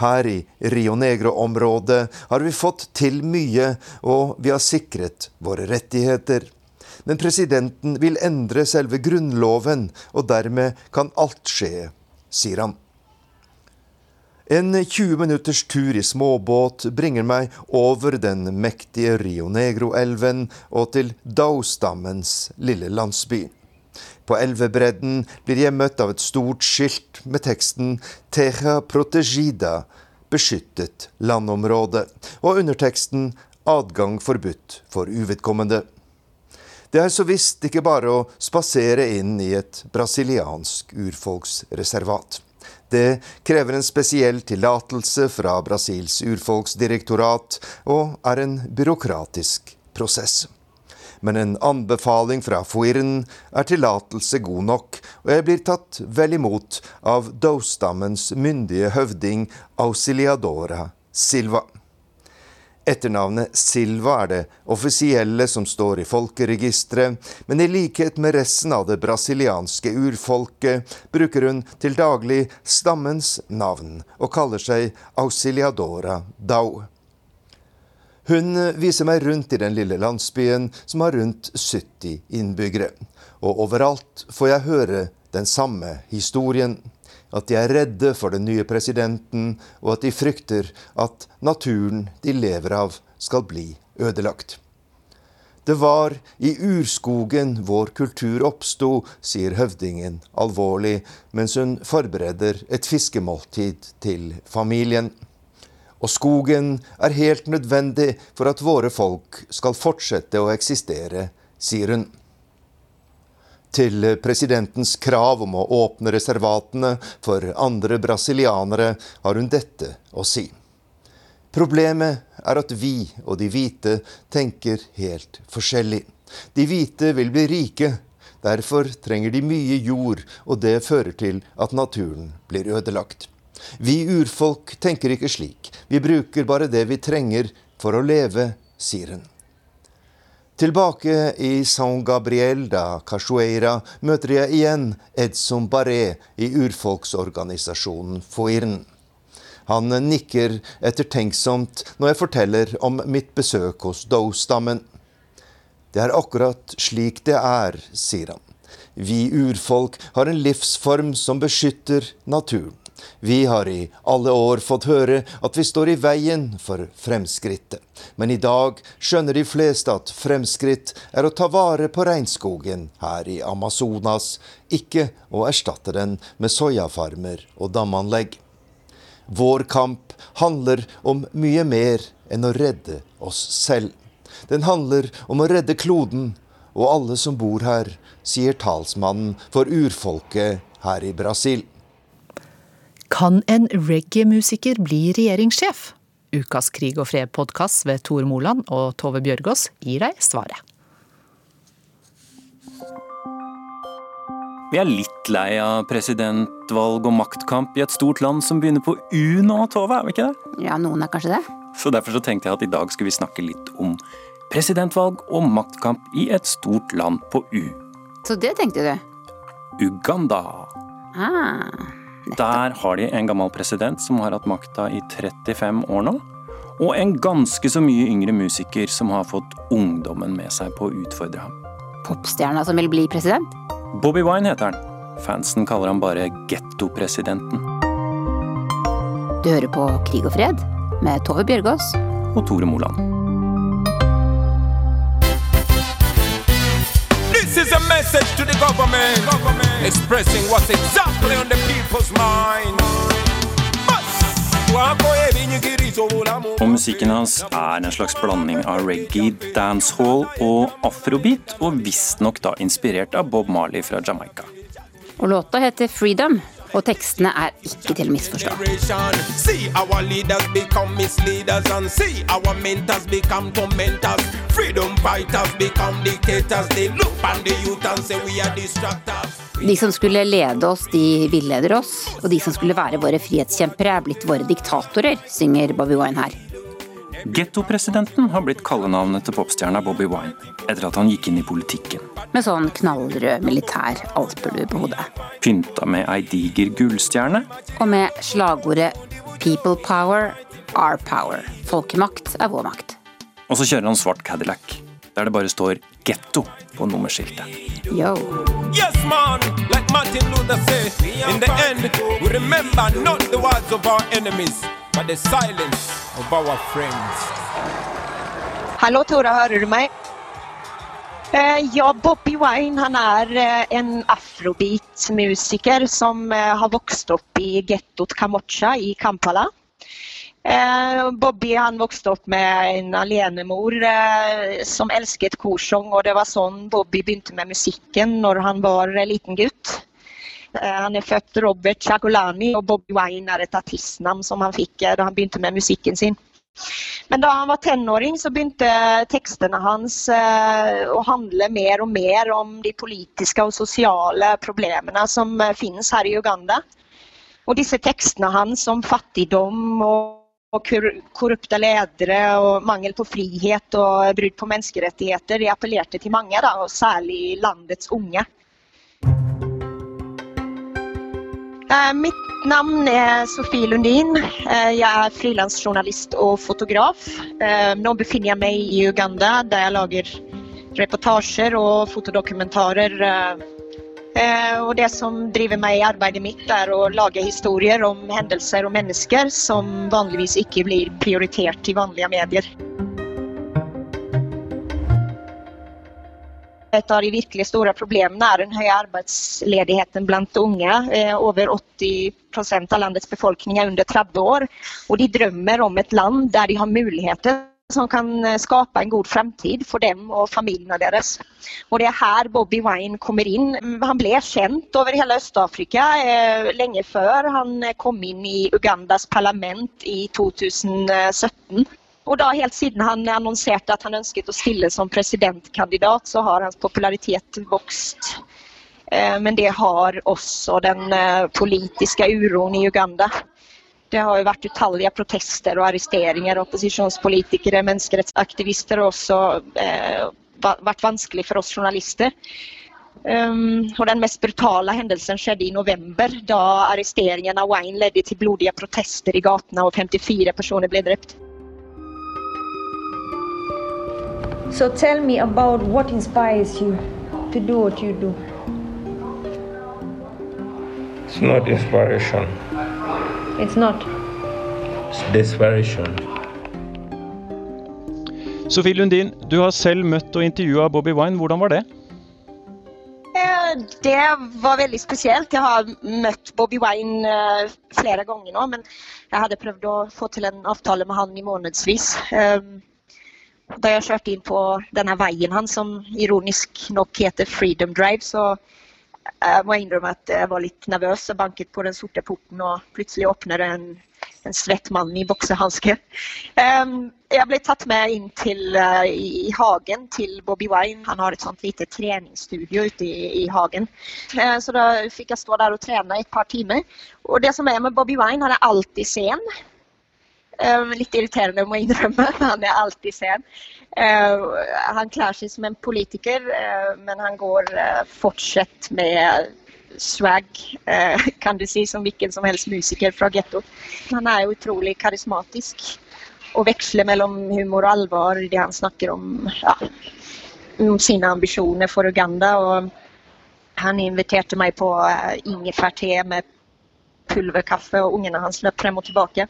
Her i Rio Negro-området har vi fått til mye, og vi har sikret våre rettigheter. Men presidenten vil endre selve grunnloven, og dermed kan alt skje, sier han. En 20 minutters tur i småbåt bringer meg over den mektige Rio Negro-elven og til Dao-stammens lille landsby. På elvebredden blir jeg møtt av et stort skilt med teksten 'Teja protegida', beskyttet landområde, og underteksten 'Adgang forbudt for uvedkommende'. Det er så visst ikke bare å spasere inn i et brasiliansk urfolksreservat. Det krever en spesiell tillatelse fra Brasils urfolksdirektorat, og er en byråkratisk prosess. Men en anbefaling fra Fuirn er tillatelse god nok, og jeg blir tatt vel imot av Dou-stammens myndige høvding Auxiliadora Silva. Etternavnet Silva er det offisielle som står i folkeregisteret, men i likhet med resten av det brasilianske urfolket bruker hun til daglig stammens navn og kaller seg Auxiliadora Dau. Hun viser meg rundt i den lille landsbyen som har rundt 70 innbyggere, og overalt får jeg høre den samme historien at de er redde for den nye presidenten, og at de frykter at naturen de lever av, skal bli ødelagt. Det var i urskogen vår kultur oppsto, sier høvdingen alvorlig, mens hun forbereder et fiskemåltid til familien. Og skogen er helt nødvendig for at våre folk skal fortsette å eksistere, sier hun. Til presidentens krav om å åpne reservatene for andre brasilianere har hun dette å si. Problemet er at vi og de hvite tenker helt forskjellig. De hvite vil bli rike. Derfor trenger de mye jord, og det fører til at naturen blir ødelagt. Vi urfolk tenker ikke slik. Vi bruker bare det vi trenger for å leve, sier hun. Tilbake i San Gabriel da Cachoeira møter jeg igjen Edson Barré i urfolksorganisasjonen Foirn. Han nikker ettertenksomt når jeg forteller om mitt besøk hos Doe-stammen. Det er akkurat slik det er, sier han. Vi urfolk har en livsform som beskytter naturen. Vi har i alle år fått høre at vi står i veien for fremskrittet. Men i dag skjønner de fleste at fremskritt er å ta vare på regnskogen her i Amazonas, ikke å erstatte den med soyafarmer og damanlegg. Vår kamp handler om mye mer enn å redde oss selv. Den handler om å redde kloden og alle som bor her, sier talsmannen for urfolket her i Brasil. Kan en reggae-musiker bli regjeringssjef? Ukas Krig og fred-podkast ved Tor Moland og Tove Bjørgaas gir deg svaret. Vi er litt lei av presidentvalg og maktkamp i et stort land som begynner på U nå, Tove, er vi ikke det? Ja, noen er kanskje det. Så derfor så tenkte jeg at i dag skulle vi snakke litt om presidentvalg og maktkamp i et stort land på U. Så det tenkte du? Uganda. Ah. Der har de en gammel president som har hatt makta i 35 år nå. Og en ganske så mye yngre musiker som har fått ungdommen med seg på å utfordre ham. Popstjerna som vil bli president? Bobby Wine heter han. Fansen kaller ham bare gettopresidenten. Du hører på Krig og fred med Tove Bjørgaas Og Tore Moland. Message to the government, government. expressing what's exactly on the people's mind. Og musikken hans er en slags blanding av reggae, dancehall og afrobeat, og visstnok da inspirert av Bob Marley fra Jamaica. Og låta heter Freedom, og tekstene er ikke til å misforstå. De som skulle lede oss, de villeder oss, og de som skulle være våre frihetskjempere, er blitt våre diktatorer, synger Bobby Wine her. Gettopresidenten har blitt kallenavnet til popstjerna Bobby Wine etter at han gikk inn i politikken. Med sånn knallrød militær alpelue på hodet. Pynta med ei diger gullstjerne. Og med slagordet 'People power, our power'. Folkemakt er vår makt. Og så kjører han svart Cadillac, der det bare står 'getto' på nummerskiltet. Yo. Yes, man, like Martin Luther said, in the end, we remember not the words of our enemies, but the silence of our friends. Hallå Tora, hører du meg? Eh, Ja, Bobby Wine han er eh, en afrobeat-musiker som eh, har vokst opp i gettot Kamocha i Kampala. Bobby han vokste opp med en alenemor som elsket korsang, og det var sånn Bobby begynte med musikken når han var liten gutt. Eh, Han er født Robert Chagolani, og Bobby Wine er et artistnavn som han fikk eh, da han begynte med musikken sin. Men da han var tenåring, så begynte tekstene hans eh, å handle mer og mer om de politiske og sosiale problemene som eh, finnes her i Uganda. Og disse tekstene hans om fattigdom og og korrupte ledere og mangel på frihet og brudd på menneskerettigheter, de appellerte til mange, da, og særlig landets unge. Mitt navn er Sofie Lundin. Eh, Jeg er frilansjournalist og fotograf. Eh, Nå befinner jeg meg i Uganda, der jeg lager reportasjer og fotodokumentarer. eh, Eh, Og det som driver meg i arbeidet mitt, er å lage historier om hendelser og mennesker som vanligvis ikke blir prioritert i vanlige medier. Et av de virkelig store problemene er den høye arbeidsledigheten blant unge. Eh, Over 80% av landets befolkning er under 30 år. Og de drømmer om et land der de har muligheter som kan eh, skape en god fremtid for dem og familiene deres. Og Det er her Bobby Wine kommer inn. Han ble kjent over hele Øst-Afrika eh, lenge før han eh, kom inn i Ugandas parlament i 2017. Og da Helt siden han annonserte at han ønsket å stille som presidentkandidat, så har hans popularitet vokst. Eh, Men det har også den eh, politiske uroen i Uganda. Det har jo vært utallige protester og arresteringer opposisjonspolitikere, menneskerettsaktivister, og også eh, vært vanskelig for oss journalister. Um, og Den mest brutale hendelsen skjedde i november, da arresteringen av Wine ledde til blodige protester i gatene, og 54 personer ble drept. So tell me about what inspires you to do what you do. It's not inspiration, It's not. it's desperation. Sofie Lundin, du har selv møtt og intervjua Bobby Wine. Hvordan var det? Eh, Det var veldig spesielt. Jeg har møtt Bobby Wine eh, flere ganger nå, men jeg hadde prøvd å få til en avtale med han i månedsvis. Da jeg kjørte inn på denne veien hans, som ironisk nok heter Freedom Drive, så jeg må innrømme at jeg var litt nervøs og banket på den sorte porten, og plutselig åpner en, en svett mann i boksehansker. Jeg ble tatt med inn til, eh, i, i hagen til Bobby Wine. Han har et sånt lite treningsstudio ute i, i hagen. Eh, så da fikk jeg stå der og trene et par timer. Og det som er med Bobby Wine, han er alltid sen. Eh, litt irriterende, må jeg innrømme. Han er alltid sen. Uh, han klarer seg som en politiker, uh, men han går uh, fortsatt med swag, eh, kan du si, som hvilken som helst musiker fra getto. Han er utrolig karismatisk og veksler mellom humor og alvor i det han snakker om, ja, om sine ambisjoner for Uganda. og han inviterte meg på uh, ingefærte med pulverkaffe, og ungene hans løp frem og tilbake.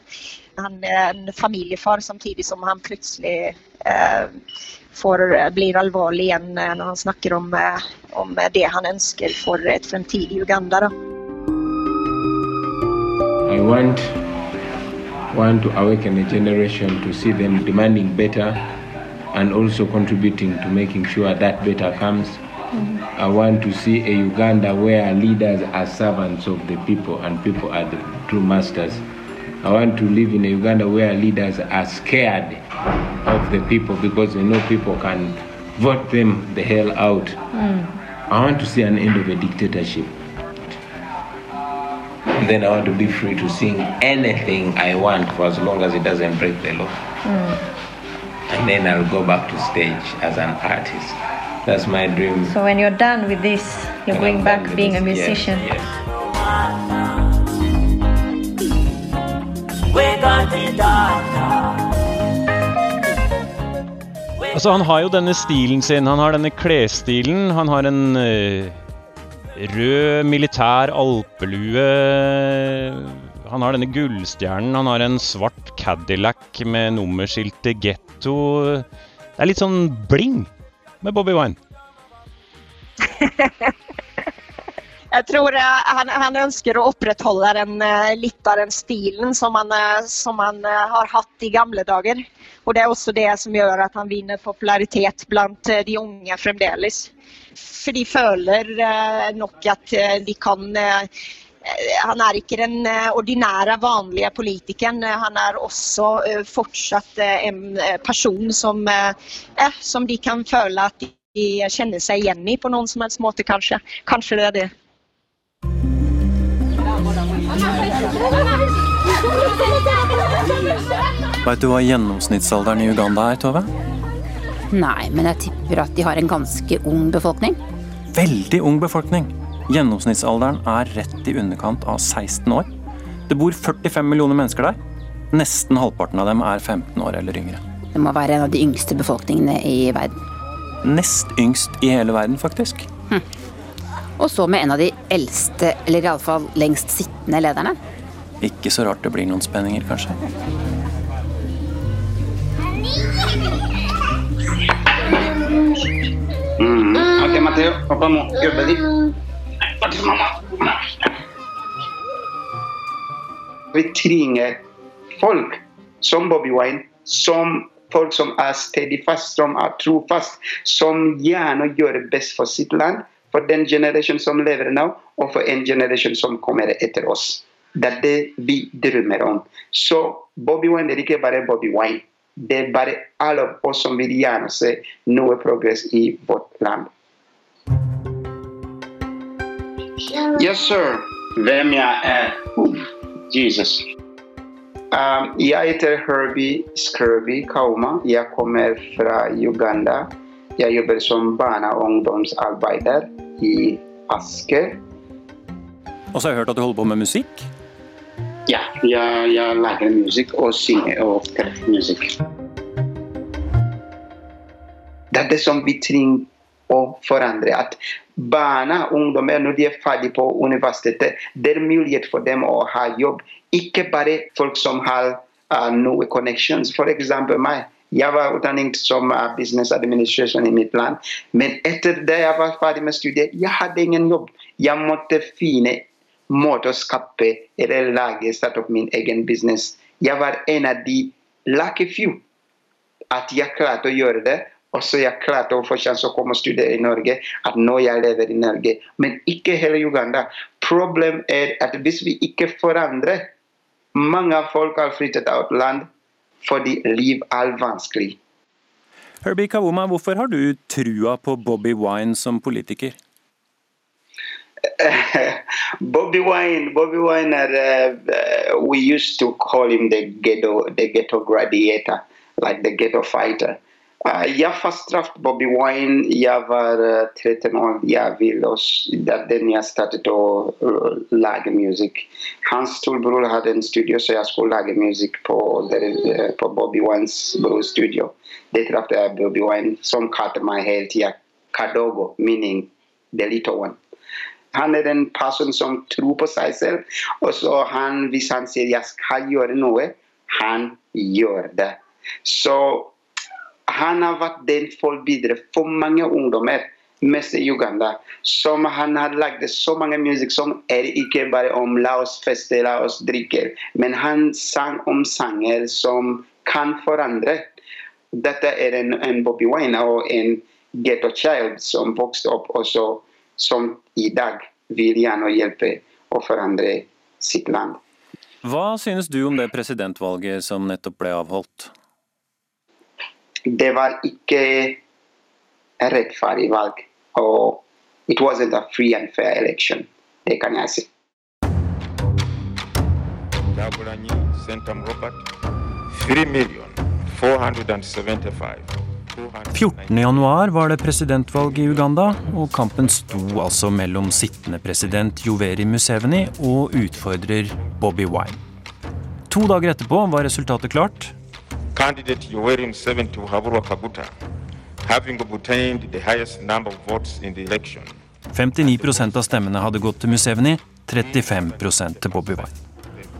Han er en familiefar samtidig som han plutselig uh, får, blir alvorlig igjen uh, når han snakker om, om, det han ønsker for et fremtidig Uganda. Da. I want, want to awaken a generation to see them demanding better and also contributing to making sure that better comes. I want to see a Uganda where leaders are servants of the people and people are the true masters. I want to live in a Uganda where leaders are scared of the people because they know people can vote them the hell out. Mm. I want to see an end of a dictatorship. And then I want to be free to sing anything I want for as long as it doesn't break the law. Mm. And then I'll go back to stage as an artist. That's my dream. So when you're done with this, you're going back being a musician. Yes, yes. Altså, han har jo denne stilen sin. Han har denne klesstilen. Han har en uh, rød militær alpelue. Han har denne gullstjernen. Han har en svart Cadillac med nummerskiltet Getto. Det er litt sånn bling med Bobby Wine? Jeg tror uh, han, han, ønsker å opprettholde den, uh, litt av den stilen som han, uh, som han har hatt i gamle dager. Og Det er også det som gjør at han vinner popularitet blant de unge fremdeles. For de føler nok at de kan han er ikke den ordinære, vanlige politikeren. Han er også fortsatt en person som, som de kan føle at de kjenner seg igjen i på noen som helst måte, kanskje. Kanskje det er det. Veit du hva gjennomsnittsalderen i Uganda er, Tove? Nei, men jeg tipper at de har en ganske ung befolkning. Veldig ung befolkning. Gjennomsnittsalderen er rett i underkant av 16 år. Det bor 45 millioner mennesker der. Nesten halvparten av dem er 15 år eller yngre. Det må være en av de yngste befolkningene i verden. Nest yngst i hele verden, faktisk. Hm. Og så med en av de eldste, eller iallfall lengst sittende lederne. Ikke så rart det blir noen spenninger, kanskje. Mm. Ok, Matteo. Pappa må jobbe litt. Vi trenger folk som Bobby Wine, som folk som er stedig fast, som er trofast, som gjerne gjør det best for sitt land, for den generasjonen som lever nå, og for en generasjon som kommer etter oss. Det er det vi drømmer om. Så Bobby Wine er ikke bare Bobby Wine. Det er bare alle oss som vil gjerne se noe progress i vårt land. Yes, sir. Hvem jeg er? Jesus. Um, jeg heter Herbie Skirby Kauma. Jeg kommer fra Uganda. Jeg jobber som barne- og ungdomsarbeider i Asker. Og så har jeg hørt at du holder på med musikk? Ja, jeg, jeg lager musikk og synger og treffer musikk. Det er det som vi trenger å forandre. At barna og ungdommer, når de er ferdig på universitetet, det er mulighet for dem å ha jobb. Ikke bare folk som har uh, noe connections. Eksempel meg. Jeg var utdannet som uh, business administration i mitt land. Men etter det jeg var ferdig med studiet, jeg hadde ingen jobb. Jeg måtte finne måter å skape eller lage, starte opp min egen business. Jeg var en av de lucky few at jeg klarte å gjøre det. Og så jeg klarte å få sjanse å komme og studere i Norge. At nå jeg lever i Norge. Men ikke hele Uganda. Problemet er at hvis vi ikke forandrer Mange folk har flyttet av land fordi liv er vanskelig. Herbie Kawuma, hvorfor har du trua på Bobby Wine som politiker? Bobby Wine, Bobby Wine, uh, we used to call him the ghetto, the ghetto gladiator, like the ghetto fighter. Uh, jeg fasttraff Bobby Wine. Jeg var uh, 13 år. Jeg ville også, den jeg startet å uh, lage musikk. Hans storebror hadde en studio, så jeg skulle lage musikk på, på Bobby Wines brors studio. Det traff jeg Bobby Wine, som kalte meg hele tida Kadogo, meaning the little one. Han er en person som tror på seg selv. Og så han, hvis han sier 'jeg skal gjøre noe', han gjør det. Så han har vært den forbildet for mange ungdommer, mest i Uganda. Som han har lagd så mange musikk som er ikke bare om 'la oss feste, la oss drikke', men han sang om sanger som kan forandre. Dette er en, en Bobby Wine og en ghetto child som vokste opp også som i dag vil gjerne hjelpe å forandre sitt land. Hva synes du om det presidentvalget som nettopp ble avholdt? Det var ikke et rettferdig valg. Og it wasn't a free and fair election. Det kan jeg si. 14.1 var det presidentvalg i Uganda, og kampen sto altså mellom sittende president Joveri Museveni og utfordrer Bobby Wine. To dager etterpå var resultatet klart candidate Yoweri Museveni Haburwa Kaguta, having obtained the highest number of votes in the election. 59% av stemmene hadde gått til Museveni, 35 til Bobby Wine.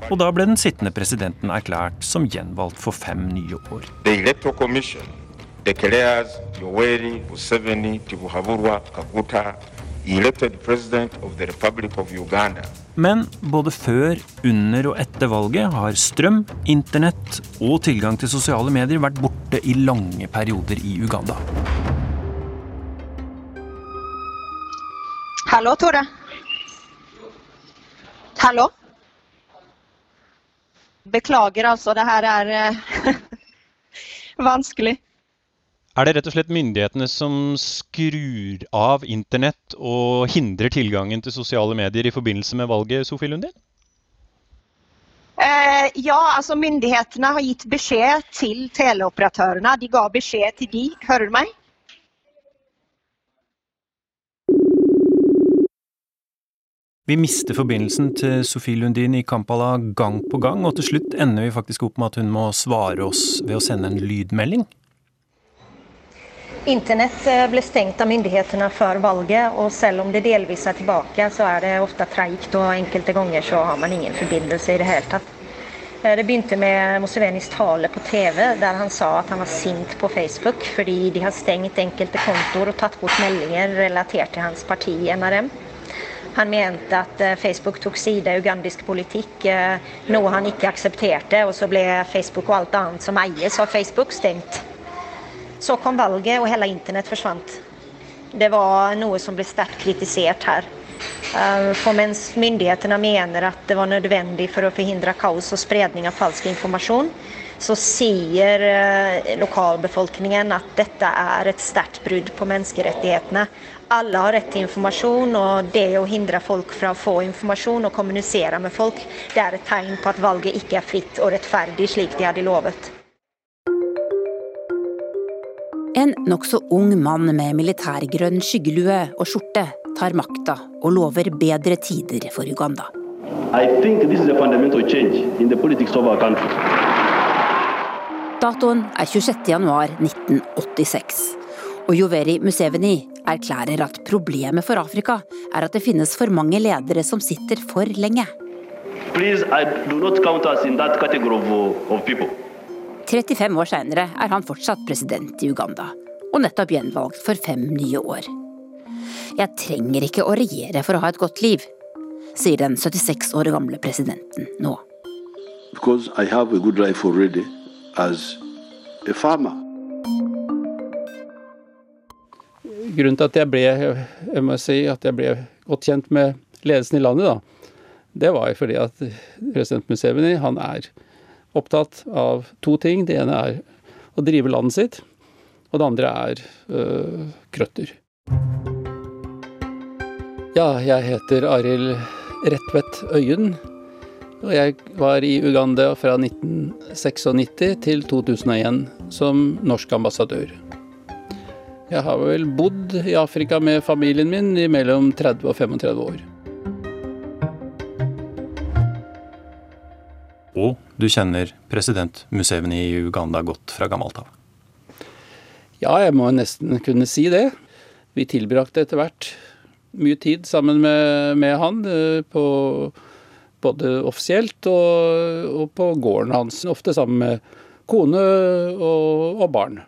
Og da ble den sittende presidenten erklært som gjenvalgt for fem nye år. The Electoral Commission declares Yoweri Museveni Kaguta elected president of the Republic of Uganda. Men både før, under og etter valget har strøm, internett og tilgang til sosiale medier vært borte i lange perioder i Uganda. Hallo, Tore. Hallo? Beklager, altså. Det her er uh, vanskelig. Er det rett og slett myndighetene som skrur av internett og hindrer tilgangen til sosiale medier i forbindelse med valget, Sofie Lundin? Eh, ja, altså myndighetene har gitt beskjed til teleoperatørene. De ga beskjed til de. Hører du meg? Vi mister forbindelsen til Sofie Lundin i Kampala gang på gang, og til slutt ender vi faktisk opp med at hun må svare oss ved å sende en lydmelding. Internett eh, ble stengt av myndighetene før valget, og selv om det delvis er tilbake, så er det ofte treigt, og enkelte ganger så har man ingen forbindelse i det hele tatt. Eh, det begynte med Mussevenis tale på TV, der han sa at han var sint på Facebook fordi de har stengt enkelte kontoer og tatt bort meldinger relatert til hans parti NRM. Han mente at eh, Facebook tok side i ugandisk politikk, noe han ikke aksepterte, og så ble Facebook og alt annet som eies av Facebook, stengt. Så kom valget, og hele internett forsvant. Det var noe som ble sterkt kritisert her. Eh, for mens myndighetene mener at det var nødvendig for å forhindre kaos og spredning av falsk informasjon, så sier eh, lokalbefolkningen at dette er et sterkt brudd på menneskerettighetene. Alle har rett til informasjon, og det å hindre folk fra å få informasjon og kommunisere med folk, det er et tegn på at valget ikke er fritt og rettferdig slik de hadde lovet. En nokså ung mann med militærgrønn skyggelue og skjorte tar makta og lover bedre tider for Uganda. Datoen er 26.1.1986, og Joveri Museveni erklærer at problemet for Afrika er at det finnes for mange ledere som sitter for lenge. Please, I do not count us in that category of, of people. 35 år seinere er han fortsatt president i Uganda, og nettopp gjenvalgt for fem nye år. Jeg trenger ikke å regjere for å ha et godt liv, sier den 76 år gamle presidenten nå. Grunnen til at jeg ble, jeg må si, at jeg ble godt kjent med ledelsen i landet, da, det var jo fordi at president Museveni han er opptatt av to ting. Det ene er å drive landet sitt, og det andre er øh, krøtter. Ja, jeg heter Arild Redtvedt Øyen. Og jeg var i Uganda fra 1996 til 2001 som norsk ambassadør. Jeg har vel bodd i Afrika med familien min i mellom 30 og 35 år. Og du kjenner president Museveni i Uganda godt fra gammelt av? Ja, jeg må nesten kunne si det. Vi tilbrakte etter hvert mye tid sammen med, med han, eh, på, både offisielt og, og, på gården hans. Ofte sammen med kone og, og barn.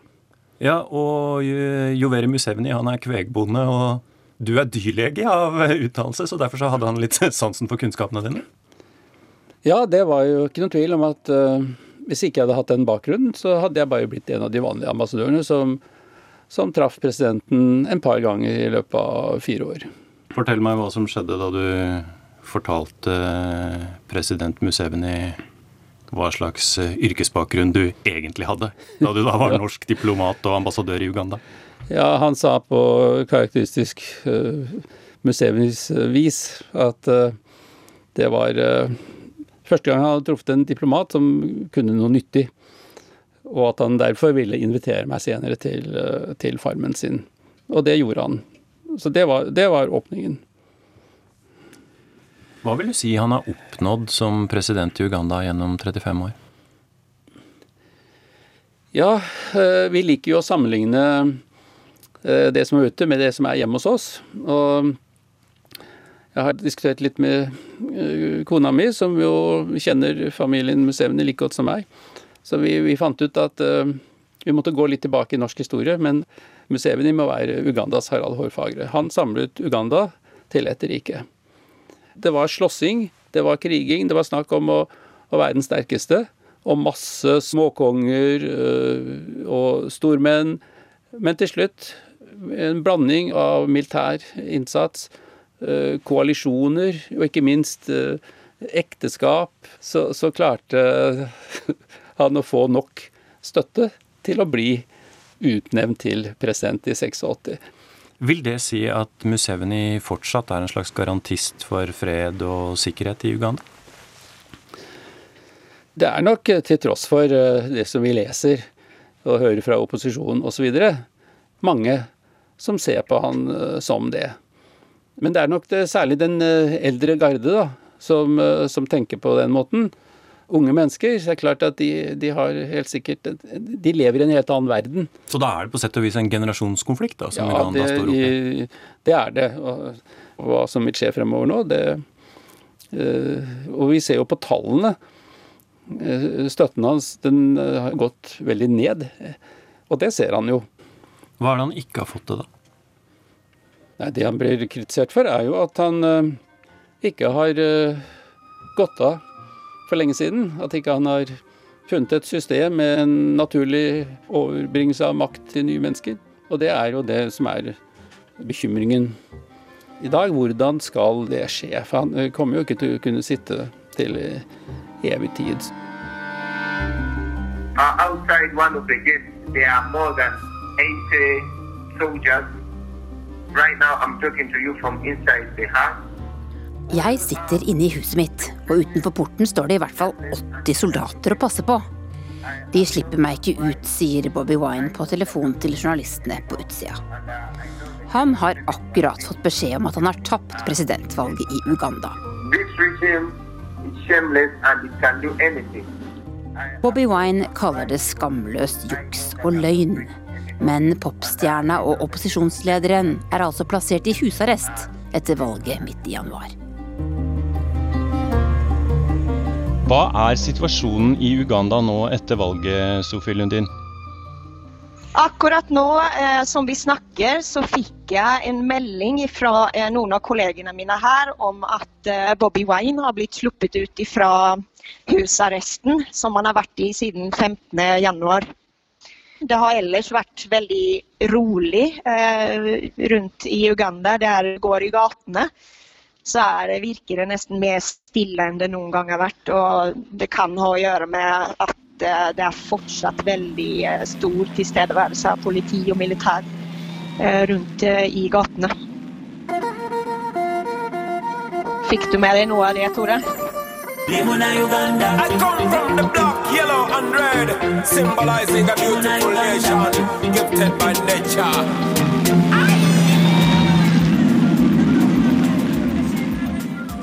Ja, og Joveri Museveni han er kvegbonde, og du er dyrlege av utdannelse, så derfor så hadde han litt sansen for kunnskapene dine? Ja, det var jo ikke noen tvil om at uh, hvis ikke jeg hadde hatt den bakgrunnen, så hadde jeg bare blitt en av de vanlige ambassadørene som, som traff presidenten en par ganger i løpet av fire år. Fortell meg hva som skjedde da du fortalte eh, president Museveni hva slags eh, yrkesbakgrunn du egentlig hadde, da du da var norsk diplomat og ambassadør i Uganda. Ja, han sa på karakteristisk uh, Musevenis vis at uh, det var uh, Første gang han hadde truffet en diplomat som kunne noe nyttig. Og at han derfor ville invitere meg senere til, eh, til farmen sin. Og det gjorde han. Så det var, det var åpningen. Hva vil du si han har oppnådd som president i Uganda gjennom 35 år? Ja, eh, vi liker jo å sammenligne eh, det som er ute, med det som er hjemme hos oss. Og jeg har diskutert litt med eh, kona mi, som jo kjenner familien Museveni like godt som meg. Så vi, vi fant ut at uh, vi måtte gå litt tilbake i norsk historie. Men Museveni må være Ugandas Harald Hårfagre. Han samlet Uganda til et rike. Det var slåssing, det var kriging, det var snakk om å, å være den sterkeste. Og masse småkonger uh, og stormenn. Men til slutt en blanding av militær innsats koalisjoner og ikke minst eh, ekteskap, så, så klarte han å få nok støtte til å bli utnevnt til president i 86. Vil det si at Museveni fortsatt er en slags garantist for fred og sikkerhet i Uganda? Det er nok, eh, til tross for det som vi leser og hører fra opposisjonen osv., mange som ser på han som det. Men det er nok det, særlig den eh, eldre garde da, som, eh, som, tenker på den måten. Unge mennesker. Så er det klart at de, de, har helt sikkert De lever i en helt annen verden. Så da er det på sett og vis en generasjonskonflikt da, som ja, det, står oppe Det er det. Og, og hva som vil skje fremover nå, det øh, Og vi ser jo på tallene. Støtten hans den har gått veldig ned. Og det ser han jo. Hva er det han ikke har fått til, da? Nei, Det han blir kritisert for, er jo at han uh, ikke har uh, gått av for lenge siden. At ikke han har funnet et system med en naturlig overbringelse av makt til nye mennesker. Og det er jo det som er bekymringen i dag. Hvordan skal det skje? For han eh, kommer jo ikke til å kunne sitte til evig tid. Uh, outside one of the gates, there are more than 80 soldiers Right now I'm talking to you from inside the house. Jeg sitter inne i huset mitt, og utenfor porten står det i hvert fall 80 soldater å passe på. De slipper meg ikke ut, sier Bobby Wine på telefon til journalistene på utsida. Han har akkurat fått beskjed om at han har tapt presidentvalget i Uganda. Bobby Wine kaller det skamløst juks og løgn. Men popstjerna og opposisjonslederen er altså plassert i husarrest etter valget midt i januar. Hva er situasjonen i Uganda nå etter valget, Sofie Lundin? Akkurat nå eh, som vi snakker, så fikk jeg en melding fra eh, noen av kollegene mine her om at eh, Bobby Wine har blitt sluppet ut fra husarresten som han har vært i siden 15.1. Det har ellers vært veldig rolig eh, rundt i Uganda. Det det går i gatene, så det, virker det nesten mer stille enn det noen gang har vært. Og det kan ha å gjøre med at eh, det er fortsatt veldig eh, stor tilstedeværelse av politi og militær eh, rundt i gatene. Fikk du med deg noe av det, Tore? I come from the black, yellow, and red, symbolizing a beautiful nation gifted by nature.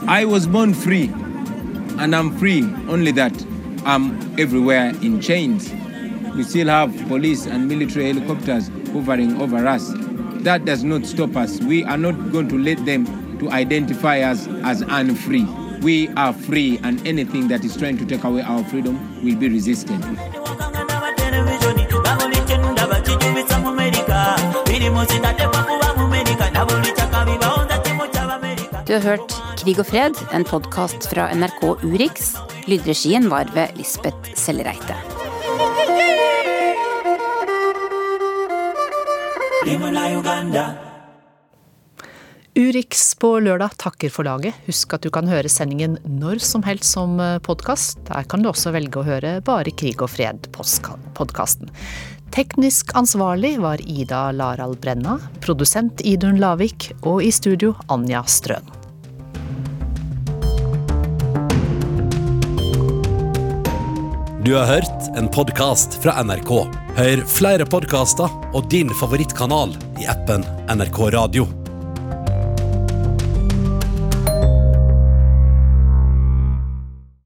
I was born free, and I'm free. Only that I'm everywhere in chains. We still have police and military helicopters hovering over us. That does not stop us. We are not going to let them to identify us as unfree. We are free, and anything that is trying to take away our freedom will be resisted. Du har hørt Krig og fred, en podkast fra NRK Urix. Lydregien var ved Lisbeth Sellereite. Urix på lørdag takker for laget. Husk at du kan høre sendingen når som helst som podkast. Der kan du også velge å høre Bare krig og fred-podkasten. Teknisk ansvarlig var Ida Larald Brenna, produsent Idun Lavik og i studio Anja Strøn. Du har hørt en podkast fra NRK. Hør flere podkaster og din favorittkanal i appen NRK Radio.